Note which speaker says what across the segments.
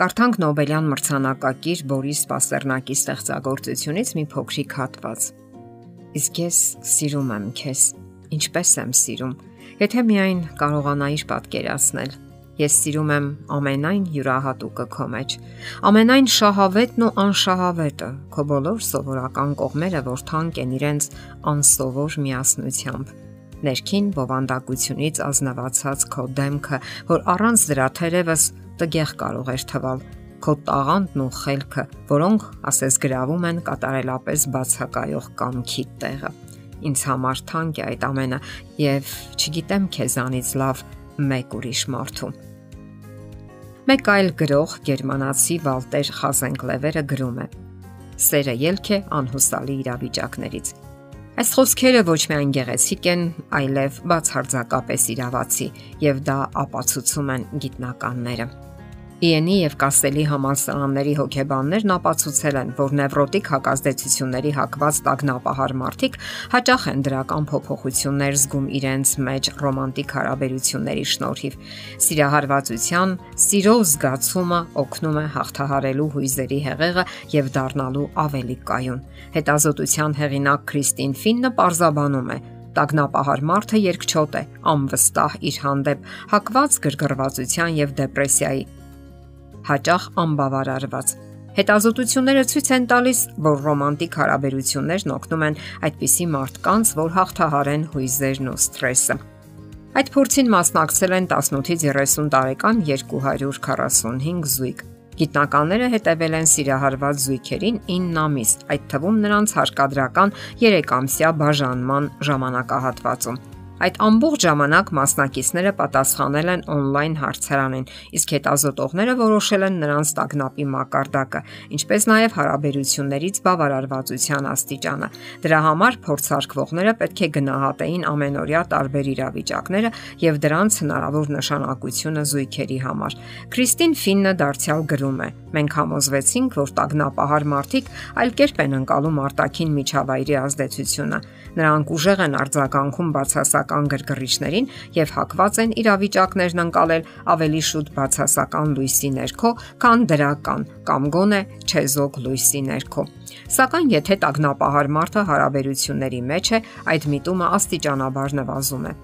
Speaker 1: Կարդանք Նոբելյան մրցանակակիր Բորիս Պաստերնակի ստեղծագործությունից մի փոքրիկ հատված։ Իսկ ես սիրում եմ քեզ, ինչպես եմ սիրում։ Եթե միայն կարողանայիր պատկերացնել, ես սիրում եմ ամենայն յուրահատուկը քո մեջ, ամենայն շահավետն ու անշահավետը, քո բոլոր սովորական կողմերը, որ թանկ են իրենց անսովոր միասնությամբ. ներքին բովանդակությունից ազնվացած քո դեմքը, որ առանց դրա թերևս տգեղ կարող էր թվալ քո տաղանդն ու խելքը, որոնք ասես գրավում են կատարելապես բացակայող կամքի տեղը։ Ինձ համար թանկ է այդ ամենը եւ չգիտեմ քեզանից լավ մեկ ուրիշ մարդու։ Մեկ այլ գրող գերմանացի Վալտեր Խազենկլևերը գրում է. Սերը ելք է անհուսալի իրավիճակներից։ Այս խոսքերը ոչ միայն գեղեցիկ են, այլև բացարձակապես իրավացի, եւ դա ապացուցում են գիտնականները։ Իենի եւ Կասելի համալսարանների հոգեբաններն ապացուցել են, որ նևրոտիկ հակազդեցությունների հակված տագնապահար մարդիկ հաճախ են դրական փոփոխություններ զգում իրենց մեջ ռոմանտիկ հարաբերությունների շնորհիվ։ Սիրահարվածության, սիրո զգացումը օգնում է հաղթահարելու հույզերի հեղեղը եւ դառնալու ավելի կայուն։ Հետազոտության հեղինակ Քրիստին Ֆիննը պարզաբանում է, Տագնապահար մարդը երկչոտ է, անվստահ իր հանդեպ, հակված գրգռվածության եւ դեպրեսիայի, հաճախ անբավարարված։ Հետազոտությունները ցույց են տալիս, որ ռոմանտիկ հարաբերություններն օգնում են այդպիսի մարդկանց, որ հաղթահարեն հույզերն ու սթրեսը։ Այդ փորձին մասնակցել են 18-ից 30 տարեկան 245 զույգ։ Գիտնականները հետևել են սիրահարված զույգերին 9 ամիս, այդ թվում նրանց հարկադրական 3-ամսյա բաժանման ժամանակահատվածում։ Այդ ամբողջ ժամանակ մասնակիցները պատասխանել են on-line հարցարանին, իսկ հետազոտողները որոշել են նրանց տագնապի մակարդակը, ինչպես նաև հարաբերություններից բավարարվածության աստիճանը։ Դրա համար փորձարկվողները պետք է գնահատեին ամենօրյա տարբեր իրավիճակները եւ դրանց հնարավոր նշանակությունը զույգերի համար։ Քրիստին Ֆիննը դարձյալ գրում է. Մենք համոզվեցինք, որ տագնապահար մարդիկ այլ կերպ են անցալում արտաքին միջավայրի ազդեցությունը։ Նրանք ուժեղ են արձագանքում բացասական գրգռիչներին եւ հակված են իրավիճակներն անցալել ավելի շուտ բացասական լույսի ներքո, քան դրական կամ գոնե չեզոք լույսի ներքո։ Սակայն եթե տագնապահար մարդը հարաբերությունների մեջ է, այդ միտումը աստիճանաբար նվազում է։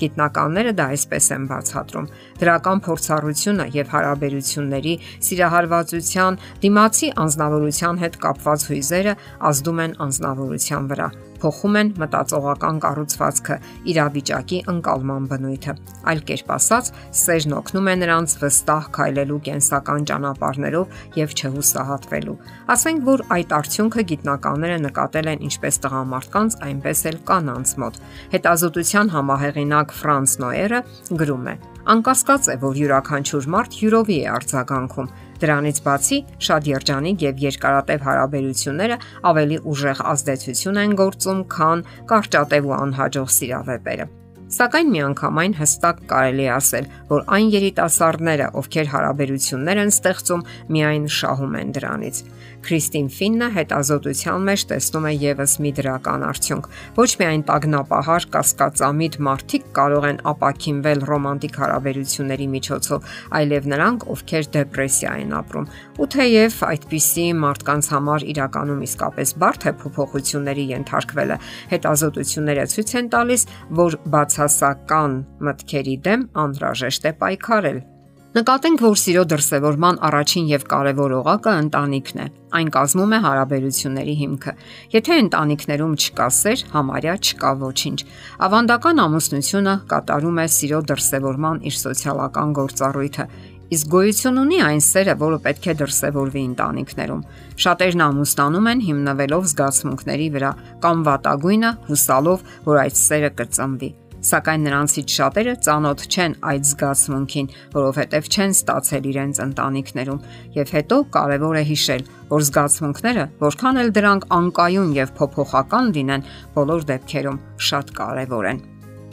Speaker 1: Գիտնականները դա այսպես են բացատրում. դրական փորձառությունը եւ հարաբերությունների սիրահարվածության դիմացի անznավորության հետ կապված հույզերը ազդում են անznավորության վրա փոխում են մտածողական կառուցվածքը, իրավիճակի ընկալման բնույթը։ Այլ կերպ ասած, սերն օգնում է նրանց վստահ քայլելու կենսական ճանապարհներով եւ չհուսահատվելու։ Ասենք որ այդ արդյունքը գիտնականները նկատել են ինչպես տղամարդկանց, այնպես էլ կանանց մոտ։ Հետազոտության համահեղինակ Ֆրանց Նոերը գրում է. Անկասկած է, որ յուրաքանչյուր մարդ յուրովի է արձագանքում Դրանից բացի շատ երջանիկ եւ երկարատև հարաբերությունները ավելի ուժեղ ազդեցություն են գործում, քան կարճատև ու անհաջող սիրավեպերը։ Սակայն միանգամայն հստակ կարելի ասել, որ այն երիտասարդները, ովքեր հարաբերություններ են ստեղծում, միայն շահում են դրանից։ Քրիստին Ֆիննը հետազոտության մեջ տեսնում է եւս մի դրական արդյունք։ Ոչ միայն տագնապահար կասկածամիտ մարդիկ կարող են ապակինվել ռոմանտիկ հարաբերությունների միջոցով, այլև նրանք, ովքեր դեպրեսիա են ապրում։ Ու թեև այդպիսի մարդկանց համար իրականում իսկապես բարդ է փոփոխությունների ենթարկվելը, հետազոտությունները ցույց են տալիս, որ բացասական մտքերի դեմ անհրաժեշտ է պայքարել Նկատենք, որ սիրո դրսևորման առաջին եւ կարևոր օղակը ընտանիքն է։ Այն կազմում է հարաբերությունների հիմքը։ Եթե ընտանիքներում չկա սեր, համարյա չկա ոչինչ։ Ավանդական ամուսնությունը կատարում է սիրո դրսևորման իր սոցիալական գործառույթը, իսկ գոյություն ունի այն սերը, որը պետք է դրսևորվի ընտանիքներում։ Շատերն ամուսնանում են հիմնվելով զգացմունքների վրա կամ վատագույնը հուսալով, որ այդ սերը կծնվի սակայն նրանցից շատերը ծանոթ չեն այդ զգացմունքին, որովհետև չեն ստացել իրենց ընտանիքներում, եւ հետո կարեւոր է հիշել, որ զգացմունքները, որքան էլ դրանք անկայուն եւ փոփոխական լինեն, բոլոր դեպքերում շատ կարեւոր են։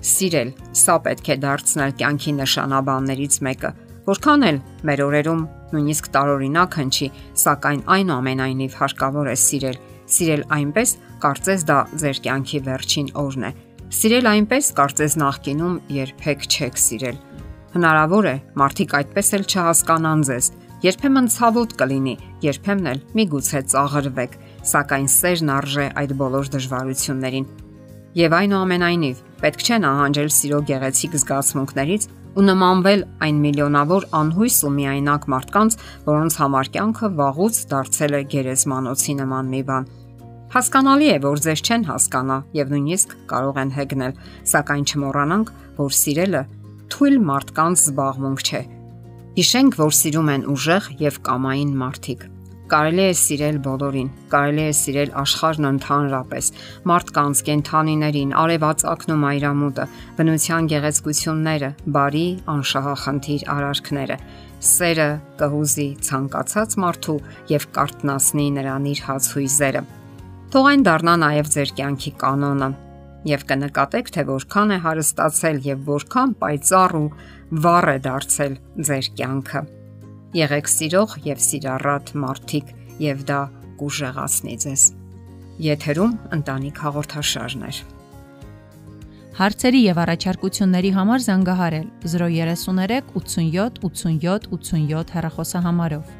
Speaker 1: Սիրել, սա պետք է դարձնել կյանքի նշանաբաններից մեկը, որքան էլ մեր օրերում նույնիսկ տարօրինակ հնչի, սակայն այնուամենայնիվ հարկավոր է սիրել։ Սիրել այնպես, կարծես դա ձեր կյանքի վերջին օրն է Սիրել այնպես կարծես նախկինում երբեք չեք սիրել։ Հնարավոր է մարդիկ այդպես էլ չհասկանան ձեզ, Երբեմն ցավոտ կլինի, երբեմն էլ միգուցե ծաղրվեք, սակայն սերն արժե այդ բոլոր դժվարություններին։ Եվ այնուամենայնիվ, պետք չէ նահանջել սիրո գեղեցիկ զգացմունքներից ու նմանվել այն միլիոնավոր անհույս ու միայնակ մարդկանց, որոնց համար կյանքը վաղուց դարձել է գերեզմանոցի նման մի բան։ Հասկանալի է, որ ձեզ չեն հասկանա եւ նույնիսկ կարող են հեգնել, սակայն չմոռանանք, որ սիրելը թույլ մարդկանց զբաղմունք չէ, Հիշենք, որ սիրում են ուժեղ եւ կամային մարդիկ։ Կարելի է սիրել բոլորին, կարելի է սիրել աշխարհն ընդհանրապես, մարդկանց, կենթանիներին, արևածագն ու մայրամուտը, բնության գեղեցկությունները, բարի, անշահախնդիր արարքները։ Սերը կհուզի ցանկացած մարդու եւ կարտնասնի նրան իր հացույզերը։ Թող այն դառնա նաև ձեր կյանքի կանոնը, եւ կնկատեք, թե որքան է հարստացել եւ որքան պայծառ ու վառ է դարձել ձեր կյանքը։ Եղեք սիրող եւ սիրառատ մարդիկ եւ դա կուժեղացնի ձեզ։ Եթերում ընտանիք հաղորդաշարներ։
Speaker 2: Հարցերի եւ առաջարկությունների համար զանգահարել 033 87 87 87 հեռախոսահամարով։